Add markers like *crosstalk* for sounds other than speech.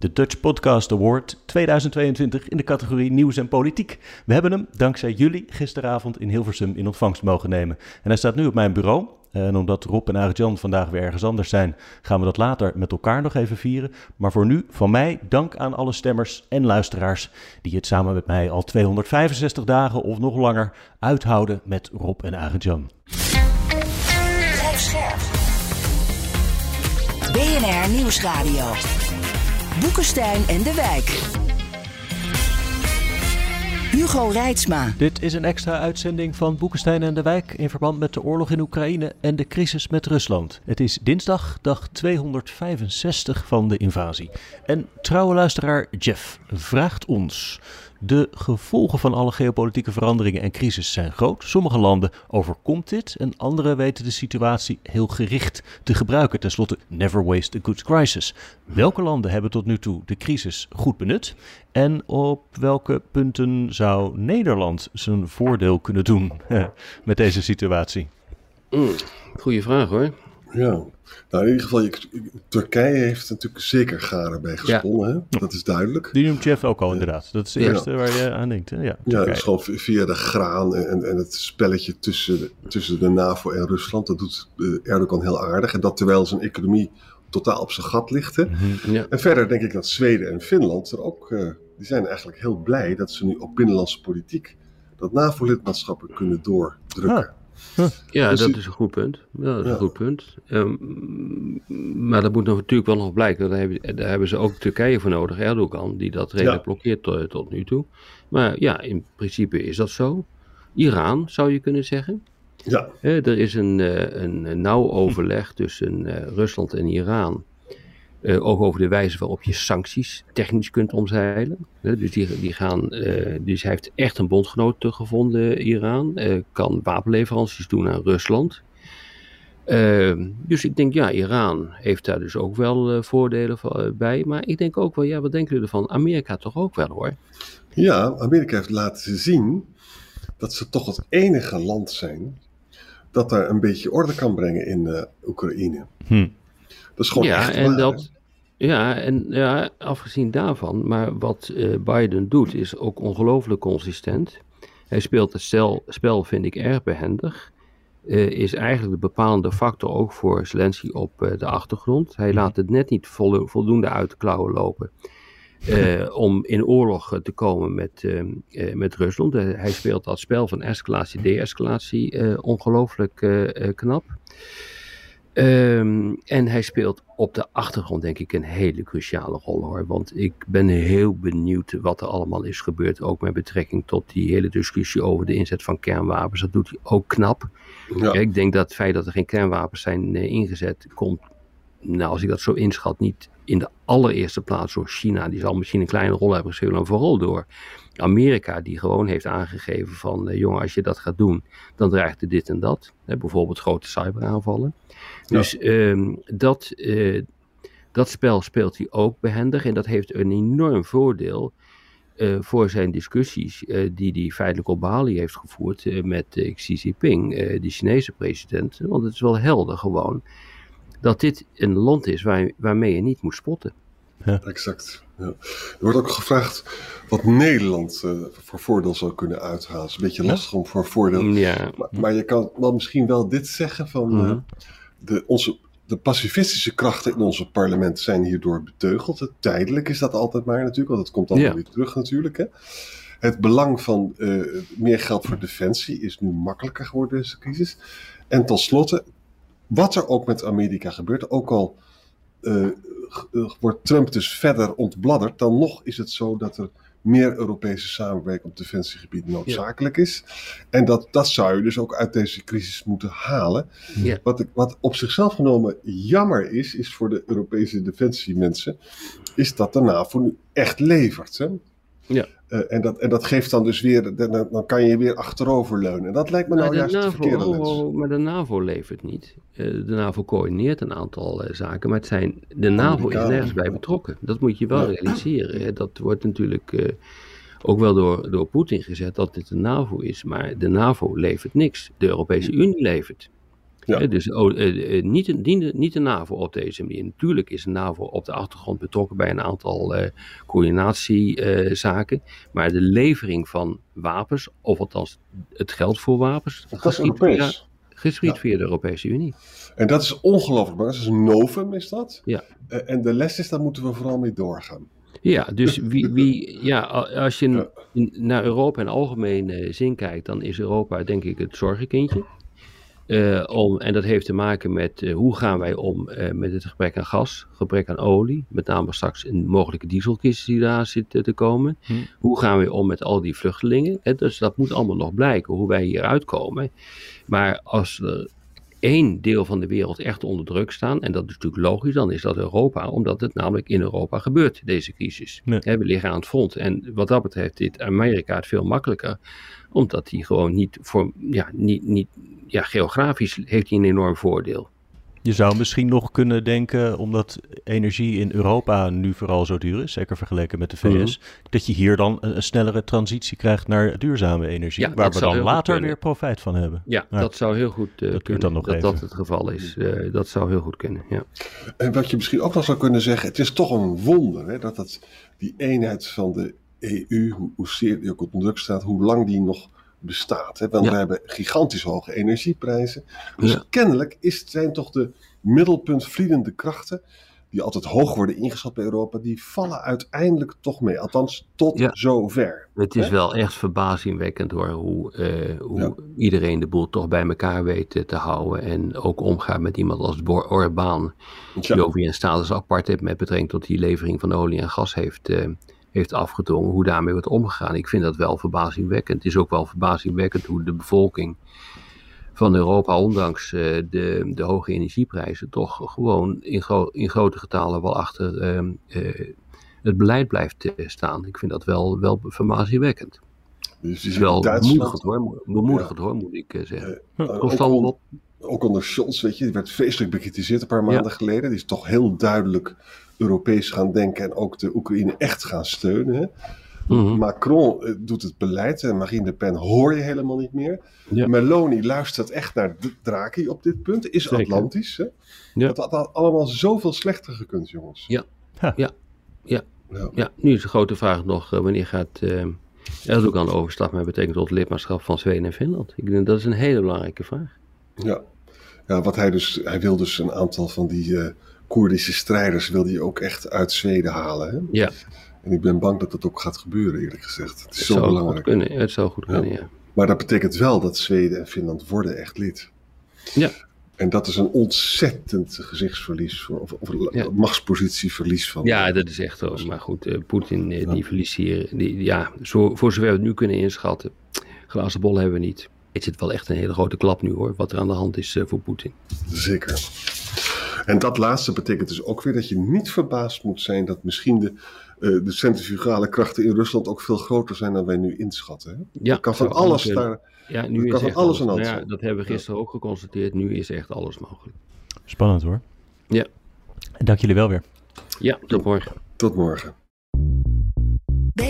De Dutch Podcast Award 2022 in de categorie Nieuws en Politiek. We hebben hem dankzij jullie gisteravond in Hilversum in ontvangst mogen nemen. En hij staat nu op mijn bureau. En omdat Rob en Arjan vandaag weer ergens anders zijn, gaan we dat later met elkaar nog even vieren. Maar voor nu, van mij, dank aan alle stemmers en luisteraars die het samen met mij al 265 dagen of nog langer uithouden met Rob en Arjan. BNR Nieuwsradio. Boekenstein en de Wijk. Hugo Reitsma. Dit is een extra uitzending van Boekenstein en de Wijk in verband met de oorlog in Oekraïne en de crisis met Rusland. Het is dinsdag, dag 265 van de invasie. En trouwe luisteraar Jeff vraagt ons de gevolgen van alle geopolitieke veranderingen en crisis zijn groot. Sommige landen overkomt dit en andere weten de situatie heel gericht te gebruiken. Ten slotte, never waste a good crisis. Welke landen hebben tot nu toe de crisis goed benut? En op welke punten zou Nederland zijn voordeel kunnen doen *laughs* met deze situatie? Mm, goeie vraag hoor. Ja, nou in ieder geval, Turkije heeft natuurlijk zeker garen bij gesponnen, hè? dat is duidelijk. Die noemt Jeff ook al inderdaad, dat is het eerste waar je aan denkt. Hè? Ja, ja dus gewoon via de graan en, en het spelletje tussen, tussen de NAVO en Rusland, dat doet eh, Erdogan heel aardig. En dat terwijl zijn economie totaal op zijn gat ligt. Hè? Ja. En verder denk ik dat Zweden en Finland er ook, uh, die zijn eigenlijk heel blij dat ze nu op binnenlandse politiek dat NAVO-lidmaatschappen kunnen doordrukken. Ja, dus dat is een goed punt. Ja, dat is een goed punt. Um, maar dat moet natuurlijk wel nog blijken. Daar hebben, daar hebben, ze ook Turkije voor nodig, Erdogan, die dat redelijk blokkeert tot, tot, nu toe. Maar ja, in principe is dat zo. Iran, zou je kunnen zeggen. Ja. er is een, eh, een nauw overleg tussen uh, Rusland en Iran uh, ook over de wijze waarop je sancties technisch kunt omzeilen. dus, die, die gaan, uh, dus hij heeft echt een bondgenoot gevonden, Iran. Uh, kan wapenleveranties doen aan Rusland. dus ik denk, ja, Iran heeft daar dus ook wel voordelen bij. Maar ik denk ook wel, ja, wat denken jullie ervan? Amerika toch ook wel hoor. Ja, Amerika heeft laten zien dat ze toch het enige land zijn dat daar een beetje orde kan brengen in Oekraïne. Hm. Dat is gewoon ja, echt en dat, ja, en ja, afgezien daarvan, maar wat uh, Biden doet is ook ongelooflijk consistent. Hij speelt het stel, spel, vind ik, erg behendig. Uh, is eigenlijk de bepalende factor ook voor Zelensky op uh, de achtergrond. Hij laat het net niet vol, voldoende uit de klauwen lopen. om in oorlog te komen met, met Rusland. hij speelt dat spel van escalatie, de-escalatie ongelooflijk knap. Um, en hij speelt op de achtergrond, denk ik, een hele cruciale rol hoor. Want ik ben heel benieuwd wat er allemaal is gebeurd. Ook met betrekking tot die hele discussie over de inzet van kernwapens. Dat doet hij ook knap. Ja. Ik denk dat het feit dat er geen kernwapens zijn uh, ingezet, komt, nou, als ik dat zo inschat, niet in de allereerste plaats door China. Die zal misschien een kleine rol hebben gespeeld, maar vooral door Amerika, die gewoon heeft aangegeven van, uh, jongen, als je dat gaat doen, dan dreigt er dit en dat. Hè, bijvoorbeeld grote cyberaanvallen. Dus um, dat, uh, dat spel speelt hij ook behendig en dat heeft een enorm voordeel uh, voor zijn discussies uh, die hij feitelijk op Bali heeft gevoerd met Xi Jinping, de Chinese president. Want het is wel helder gewoon dat dit een land is waar, waarmee je niet moet spotten. Ja. Exact. Ja. Er wordt ook gevraagd wat Nederland uh, voor voordeel zou kunnen uithalen. Het is een beetje lastig om voor voordeel. Ja. Maar, maar, je kan wel misschien wel dit zeggen van uh, de, onze, de pacifistische krachten in onze parlement zijn hierdoor beteugeld. Tijdelijk is dat altijd maar natuurlijk, want het komt dan ja. weer terug natuurlijk. Hè. Het belang van uh, meer geld voor defensie is nu makkelijker geworden in deze crisis. En tot slotte, wat er ook met Amerika gebeurt, ook al uh, wordt Trump dus verder ontbladderd, dan nog is het zo dat er meer Europese samenwerking op defensiegebied noodzakelijk ja. is. En dat, dat zou je dus ook uit deze crisis moeten halen. Ja. Wat, wat op zichzelf genomen jammer is, is voor de Europese defensiemensen, is dat de NAVO nu echt levert. Hè? Ja. Uh, en, dat, en dat geeft dan dus weer, dan, dan kan je weer achteroverleunen. En dat lijkt me nou, juist NAVO, verkeerde oh, oh, Maar de NAVO levert niet. Uh, de NAVO coördineert een aantal uh, zaken, maar het zijn, de NAVO is nergens bij betrokken. Dat moet je wel ja. realiseren. Hè. Dat wordt natuurlijk ook wel door, door Poetin gezet dat dit de NAVO is. Maar de NAVO levert niks. De Europese Unie levert. Ja. dus oh, eh, eh, niet, niet, niet, de NAVO op deze manier. Natuurlijk is de NAVO op de achtergrond betrokken bij een aantal uh, coördinatiezaken. maar de levering van wapens, of althans het geld voor wapens, geschiet, via, geschiet via de Europese Unie. En dat is ongelooflijk Dat is een novum, is dat? Ja. en de les is, daar moeten we vooral mee doorgaan. Ja, dus *laughs* wie, wie, ja, als je naar Europa in algemene zin kijkt, dan is Europa denk ik het zorgenkindje. Uh, om, en dat heeft te maken met uh, hoe gaan wij om uh, met het gebrek aan gas, gebrek aan olie, met name straks een mogelijke dieselkist die daar zit te komen. Hm. Hoe gaan we om met al die vluchtelingen? En dus dat moet allemaal nog blijken, hoe wij hier uitkomen. Maar als er één deel van de wereld echt onder druk staan, en dat is natuurlijk logisch, dan is dat Europa, omdat het namelijk in Europa gebeurt, deze crisis. we liggen aan het front. En wat dat betreft dit Amerika het veel makkelijker, omdat hij gewoon niet, voor, ja, niet, niet, ja, geografisch heeft hij een enorm voordeel. Je zou misschien nog kunnen denken, omdat energie in Europa nu vooral zo duur is, zeker vergeleken met de VS, mhm. dat je hier dan een, snellere transitie krijgt naar duurzame energie, waar we dan later weer profijt van hebben. Ja, dat zou heel goed uh, dat kunnen, dan nog dat dat het geval is. Uh, dat zou heel goed kunnen, ja. En wat je misschien ook nog zou kunnen zeggen, het is toch een wonder hè, dat het, die eenheid van de EU, hoe, hoe zeer die ook op druk staat, hoe lang die nog bestaat. Hè? Want we hebben gigantisch hoge energieprijzen. Dus kennelijk is, zijn toch de middelpuntvliedende krachten, die altijd hoog worden ingeschat bij Europa, die vallen uiteindelijk toch mee. Althans, tot zover. Het is wel echt verbazingwekkend hoor, hoe, uh, hoe iedereen de boel toch bij elkaar weet te houden. En ook omgaat met iemand als Orbán, die over een status apart heeft met betrekking tot die levering van olie en gas heeft, uh, heeft afgedwongen, hoe daarmee wordt omgegaan. Ik vind dat wel verbazingwekkend. Het is ook wel verbazingwekkend hoe de bevolking van Europa, ondanks uh, de, de hoge energieprijzen, toch gewoon in, gro in grote getalen wel achter uh, uh, het beleid blijft staan. Ik vind dat wel, wel verbazingwekkend. Dus het is wel bemoedigend hoor, bemoedigend ja. hoor, moet ik zeggen. Ook, ook onder Scholz, weet je, die werd feestelijk bekritiseerd een paar maanden ja. geleden. Die is toch heel duidelijk Europees gaan denken en ook de Oekraïne echt gaan steunen. Mhm. Macron eh, doet het beleid en Marine Le Pen hoor je helemaal niet meer. Meloni luistert echt naar Draghi op dit punt, is Zeker. Atlantisch. Hè? Ja. Dat had allemaal zoveel slechter gekund, jongens. Ja, ja, ja. ja. ja. nu is de grote vraag nog, uh, wanneer gaat uh, Erdogan overstap met betekent tot lidmaatschap van Zweden en Finland? Ik denk dat is een hele belangrijke vraag. Ja, ja wat hij dus, hij wil dus een aantal van die uh, Koerdische strijders wil hij ook echt uit Zweden halen. Hè? Ja. En ik ben bang dat dat ook gaat gebeuren, eerlijk gezegd. Het is het zo belangrijk. Kunnen. Het zou goed kunnen, ja. Maar dat betekent wel dat Zweden en Finland worden echt lid. Ja. En dat is een ontzettend gezichtsverlies, voor, of, of ja. machtspositieverlies van. Ja, dat is echt zo. Maar goed, uh, Poetin uh, die verliest hier, die, ja, zo, voor zover we het nu kunnen inschatten, glazen bol hebben we niet. Het zit wel echt een hele grote klap nu hoor, wat er aan de hand is uh, voor Poetin. Zeker. En dat laatste betekent dus ook weer dat je niet verbaasd moet zijn dat misschien de, uh, de centrifugale krachten in Rusland ook veel groter zijn dan wij nu inschatten. Hè? Ja, kan van alles daar. Ja, nu is van alles, alles aan ja, Dat hebben we gisteren ook geconstateerd. Nu is echt alles mogelijk. Spannend hoor. Ja. En dank jullie wel weer. Ja, tot morgen. Tot morgen.